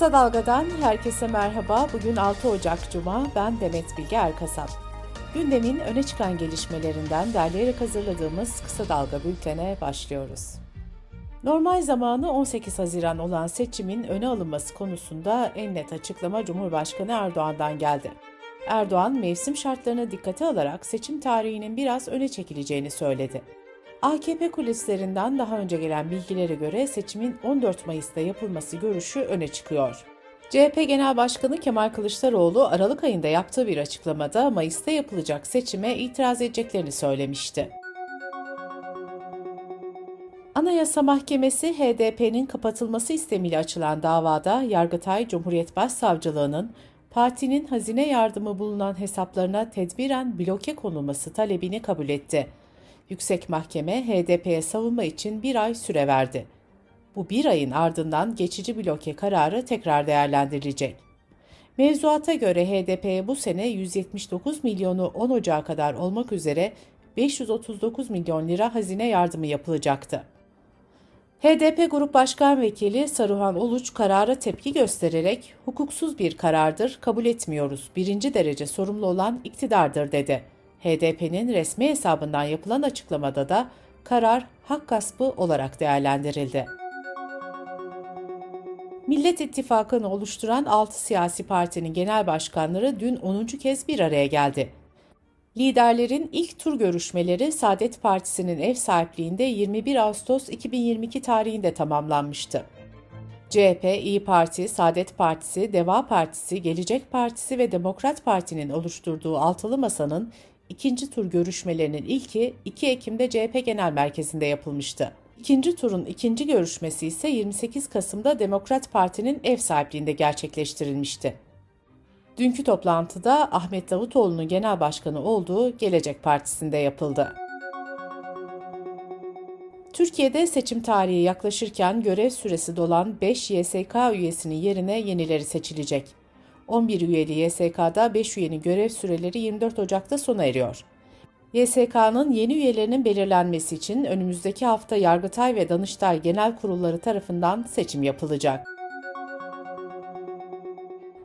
Kısa Dalga'dan herkese merhaba. Bugün 6 Ocak Cuma. Ben Demet Bilge Erkasap. Gündemin öne çıkan gelişmelerinden derleyerek hazırladığımız Kısa Dalga bültene başlıyoruz. Normal zamanı 18 Haziran olan seçimin öne alınması konusunda en net açıklama Cumhurbaşkanı Erdoğan'dan geldi. Erdoğan, mevsim şartlarına dikkate alarak seçim tarihinin biraz öne çekileceğini söyledi. AKP kulislerinden daha önce gelen bilgilere göre seçimin 14 Mayıs'ta yapılması görüşü öne çıkıyor. CHP Genel Başkanı Kemal Kılıçdaroğlu Aralık ayında yaptığı bir açıklamada Mayıs'ta yapılacak seçime itiraz edeceklerini söylemişti. Anayasa Mahkemesi HDP'nin kapatılması istemiyle açılan davada Yargıtay Cumhuriyet Başsavcılığı'nın partinin hazine yardımı bulunan hesaplarına tedbiren bloke konulması talebini kabul etti. Yüksek Mahkeme HDP'ye savunma için bir ay süre verdi. Bu bir ayın ardından geçici bloke kararı tekrar değerlendirilecek. Mevzuata göre HDP'ye bu sene 179 milyonu 10 Ocağı kadar olmak üzere 539 milyon lira hazine yardımı yapılacaktı. HDP Grup Başkan Vekili Saruhan Uluç karara tepki göstererek hukuksuz bir karardır, kabul etmiyoruz, birinci derece sorumlu olan iktidardır dedi. HDP'nin resmi hesabından yapılan açıklamada da karar hak gaspı olarak değerlendirildi. Millet İttifakı'nı oluşturan 6 siyasi partinin genel başkanları dün 10. kez bir araya geldi. Liderlerin ilk tur görüşmeleri Saadet Partisi'nin ev sahipliğinde 21 Ağustos 2022 tarihinde tamamlanmıştı. CHP, İyi Parti, Saadet Partisi, Deva Partisi, Gelecek Partisi ve Demokrat Parti'nin oluşturduğu altılı masanın ikinci tur görüşmelerinin ilki 2 Ekim'de CHP Genel Merkezi'nde yapılmıştı. İkinci turun ikinci görüşmesi ise 28 Kasım'da Demokrat Parti'nin ev sahipliğinde gerçekleştirilmişti. Dünkü toplantıda Ahmet Davutoğlu'nun genel başkanı olduğu Gelecek Partisi'nde yapıldı. Türkiye'de seçim tarihi yaklaşırken görev süresi dolan 5 YSK üyesinin yerine yenileri seçilecek. 11 üyeli YSK'da 5 üyenin görev süreleri 24 Ocak'ta sona eriyor. YSK'nın yeni üyelerinin belirlenmesi için önümüzdeki hafta Yargıtay ve Danıştay Genel Kurulları tarafından seçim yapılacak.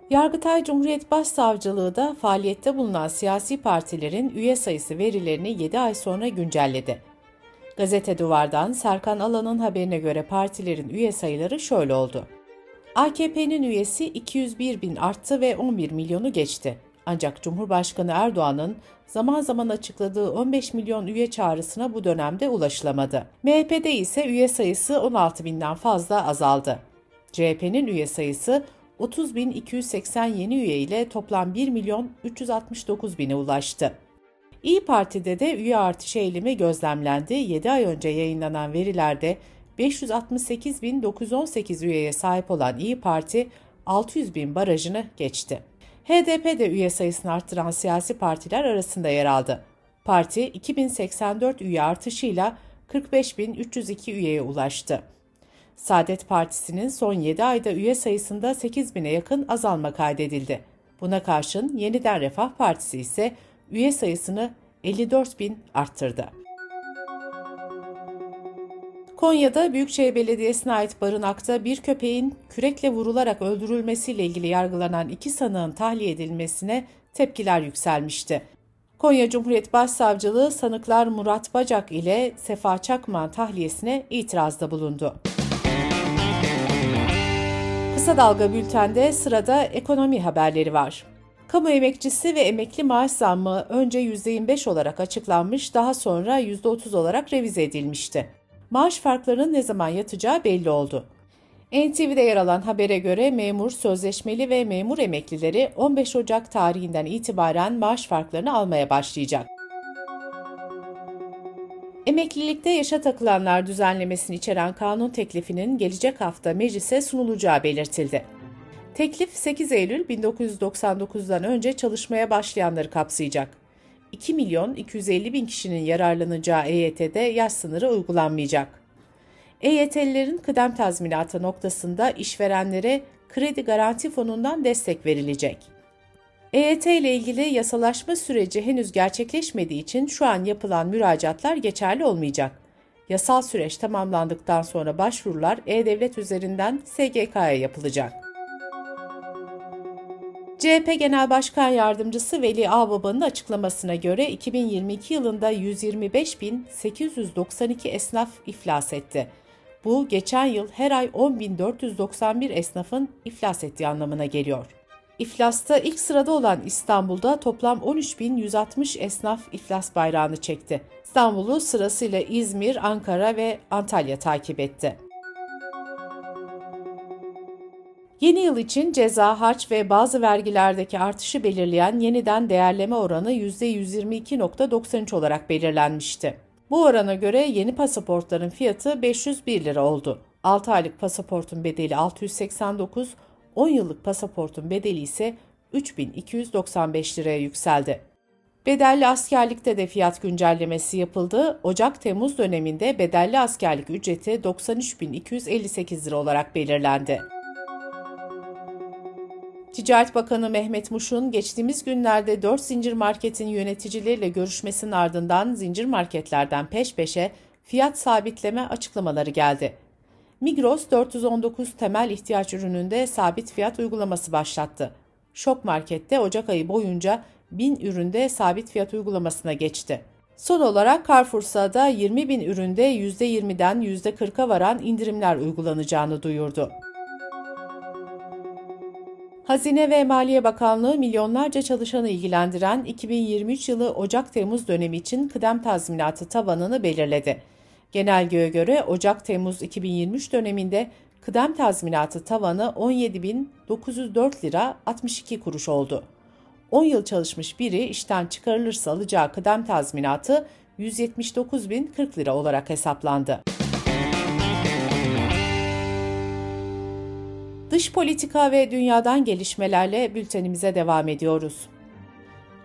Yargıtay Cumhuriyet Başsavcılığı da faaliyette bulunan siyasi partilerin üye sayısı verilerini 7 ay sonra güncelledi. Gazete Duvar'dan Serkan Alan'ın haberine göre partilerin üye sayıları şöyle oldu. AKP'nin üyesi 201 bin arttı ve 11 milyonu geçti. Ancak Cumhurbaşkanı Erdoğan'ın zaman zaman açıkladığı 15 milyon üye çağrısına bu dönemde ulaşılamadı. MHP'de ise üye sayısı 16 binden fazla azaldı. CHP'nin üye sayısı 30.280 yeni üye ile toplam 1 milyon 369 bine ulaştı. İyi Parti'de de üye artış eğilimi gözlemlendi. 7 ay önce yayınlanan verilerde 568.918 üyeye sahip olan İyi Parti 600 bin barajını geçti. HDP de üye sayısını arttıran siyasi partiler arasında yer aldı. Parti 2084 üye artışıyla 45.302 üyeye ulaştı. Saadet Partisi'nin son 7 ayda üye sayısında 8 bine yakın azalma kaydedildi. Buna karşın Yeniden Refah Partisi ise üye sayısını 54 bin arttırdı. Konya'da Büyükşehir Belediyesi'ne ait barınakta bir köpeğin kürekle vurularak öldürülmesiyle ilgili yargılanan iki sanığın tahliye edilmesine tepkiler yükselmişti. Konya Cumhuriyet Başsavcılığı sanıklar Murat Bacak ile Sefa Çakman tahliyesine itirazda bulundu. Kısa Dalga Bülten'de sırada ekonomi haberleri var. Kamu emekçisi ve emekli maaş zammı önce %25 olarak açıklanmış, daha sonra %30 olarak revize edilmişti. Maaş farklarının ne zaman yatacağı belli oldu. NTV'de yer alan habere göre memur, sözleşmeli ve memur emeklileri 15 Ocak tarihinden itibaren maaş farklarını almaya başlayacak. Emeklilikte yaşa takılanlar düzenlemesini içeren kanun teklifinin gelecek hafta meclise sunulacağı belirtildi. Teklif 8 Eylül 1999'dan önce çalışmaya başlayanları kapsayacak. 2 milyon 250 bin kişinin yararlanacağı EYT'de yaş sınırı uygulanmayacak. EYT'lilerin kıdem tazminatı noktasında işverenlere kredi garanti fonundan destek verilecek. EYT ile ilgili yasalaşma süreci henüz gerçekleşmediği için şu an yapılan müracaatlar geçerli olmayacak. Yasal süreç tamamlandıktan sonra başvurular E-Devlet üzerinden SGK'ya yapılacak. CHP Genel Başkan Yardımcısı Veli Ağbaba'nın açıklamasına göre 2022 yılında 125.892 esnaf iflas etti. Bu geçen yıl her ay 10.491 esnafın iflas ettiği anlamına geliyor. İflasta ilk sırada olan İstanbul'da toplam 13.160 esnaf iflas bayrağını çekti. İstanbul'u sırasıyla İzmir, Ankara ve Antalya takip etti. Yeni yıl için ceza, harç ve bazı vergilerdeki artışı belirleyen yeniden değerleme oranı %122.93 olarak belirlenmişti. Bu orana göre yeni pasaportların fiyatı 501 lira oldu. 6 aylık pasaportun bedeli 689, 10 yıllık pasaportun bedeli ise 3295 liraya yükseldi. Bedelli askerlikte de fiyat güncellemesi yapıldı. Ocak-Temmuz döneminde bedelli askerlik ücreti 93.258 lira olarak belirlendi. Ticaret Bakanı Mehmet Muş'un geçtiğimiz günlerde 4 zincir marketin yöneticileriyle görüşmesinin ardından zincir marketlerden peş peşe fiyat sabitleme açıklamaları geldi. Migros 419 temel ihtiyaç ürününde sabit fiyat uygulaması başlattı. Şok Market'te Ocak ayı boyunca 1000 üründe sabit fiyat uygulamasına geçti. Son olarak Carrefour'sa da 20 bin üründe %20'den %40'a varan indirimler uygulanacağını duyurdu. Hazine ve Maliye Bakanlığı milyonlarca çalışanı ilgilendiren 2023 yılı Ocak-Temmuz dönemi için kıdem tazminatı tavanını belirledi. Genelgeye göre Ocak-Temmuz 2023 döneminde kıdem tazminatı tavanı 17.904 lira 62 kuruş oldu. 10 yıl çalışmış biri işten çıkarılırsa alacağı kıdem tazminatı 179.040 lira olarak hesaplandı. Dış politika ve dünyadan gelişmelerle bültenimize devam ediyoruz.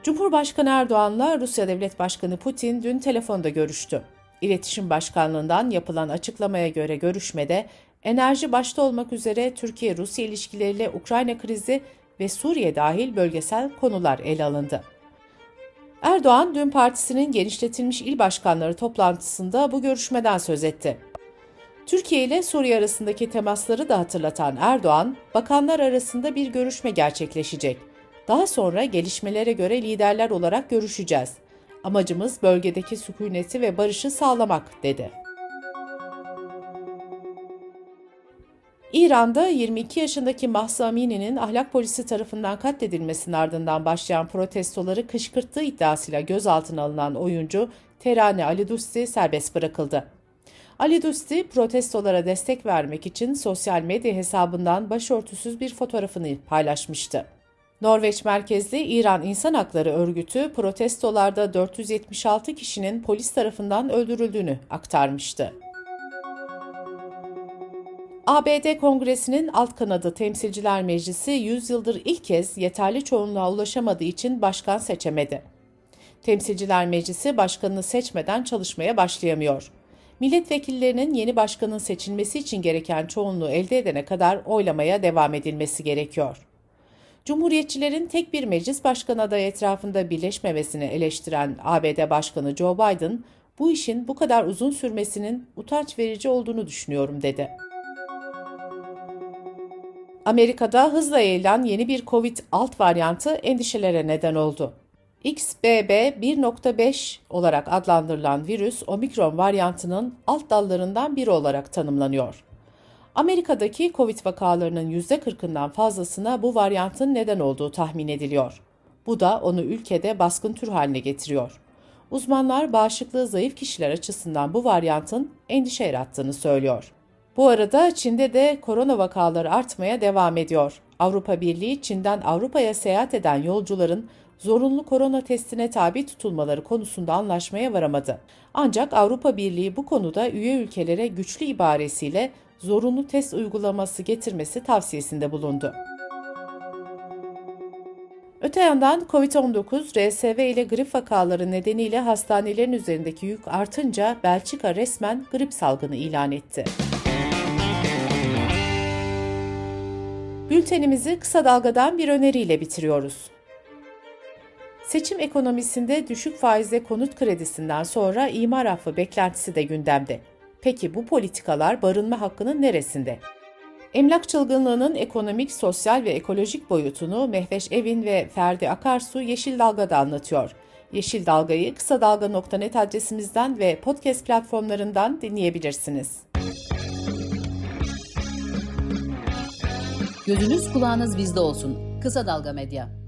Cumhurbaşkanı Erdoğan'la Rusya Devlet Başkanı Putin dün telefonda görüştü. İletişim Başkanlığı'ndan yapılan açıklamaya göre görüşmede enerji başta olmak üzere Türkiye-Rusya ilişkileriyle Ukrayna krizi ve Suriye dahil bölgesel konular ele alındı. Erdoğan dün partisinin genişletilmiş il başkanları toplantısında bu görüşmeden söz etti. Türkiye ile Suriye arasındaki temasları da hatırlatan Erdoğan, bakanlar arasında bir görüşme gerçekleşecek. Daha sonra gelişmelere göre liderler olarak görüşeceğiz. Amacımız bölgedeki sükuneti ve barışı sağlamak, dedi. İran'da 22 yaşındaki Mahsa Amini'nin ahlak polisi tarafından katledilmesinin ardından başlayan protestoları kışkırttığı iddiasıyla gözaltına alınan oyuncu Terane Ali Dusti serbest bırakıldı. Ali Dusti protestolara destek vermek için sosyal medya hesabından başörtüsüz bir fotoğrafını paylaşmıştı. Norveç merkezli İran İnsan Hakları Örgütü protestolarda 476 kişinin polis tarafından öldürüldüğünü aktarmıştı. ABD Kongresi'nin alt kanadı Temsilciler Meclisi 100 yıldır ilk kez yeterli çoğunluğa ulaşamadığı için başkan seçemedi. Temsilciler Meclisi başkanını seçmeden çalışmaya başlayamıyor. Milletvekillerinin yeni başkanın seçilmesi için gereken çoğunluğu elde edene kadar oylamaya devam edilmesi gerekiyor. Cumhuriyetçilerin tek bir meclis başkanı adayı etrafında birleşmemesini eleştiren ABD Başkanı Joe Biden, bu işin bu kadar uzun sürmesinin utanç verici olduğunu düşünüyorum dedi. Amerika'da hızla yayılan yeni bir Covid alt varyantı endişelere neden oldu. XBB 1.5 olarak adlandırılan virüs omikron varyantının alt dallarından biri olarak tanımlanıyor. Amerika'daki Covid vakalarının %40'ından fazlasına bu varyantın neden olduğu tahmin ediliyor. Bu da onu ülkede baskın tür haline getiriyor. Uzmanlar bağışıklığı zayıf kişiler açısından bu varyantın endişe yarattığını söylüyor. Bu arada Çin'de de korona vakaları artmaya devam ediyor. Avrupa Birliği Çin'den Avrupa'ya seyahat eden yolcuların zorunlu korona testine tabi tutulmaları konusunda anlaşmaya varamadı. Ancak Avrupa Birliği bu konuda üye ülkelere güçlü ibaresiyle zorunlu test uygulaması getirmesi tavsiyesinde bulundu. Öte yandan COVID-19, RSV ile grip vakaları nedeniyle hastanelerin üzerindeki yük artınca Belçika resmen grip salgını ilan etti. Bültenimizi kısa dalgadan bir öneriyle bitiriyoruz. Seçim ekonomisinde düşük faizle konut kredisinden sonra imar affı beklentisi de gündemde. Peki bu politikalar barınma hakkının neresinde? Emlak çılgınlığının ekonomik, sosyal ve ekolojik boyutunu Mehveş Evin ve Ferdi Akarsu Yeşil Dalga'da anlatıyor. Yeşil Dalga'yı kısa dalga.net adresimizden ve podcast platformlarından dinleyebilirsiniz. Gözünüz kulağınız bizde olsun. Kısa Dalga Medya.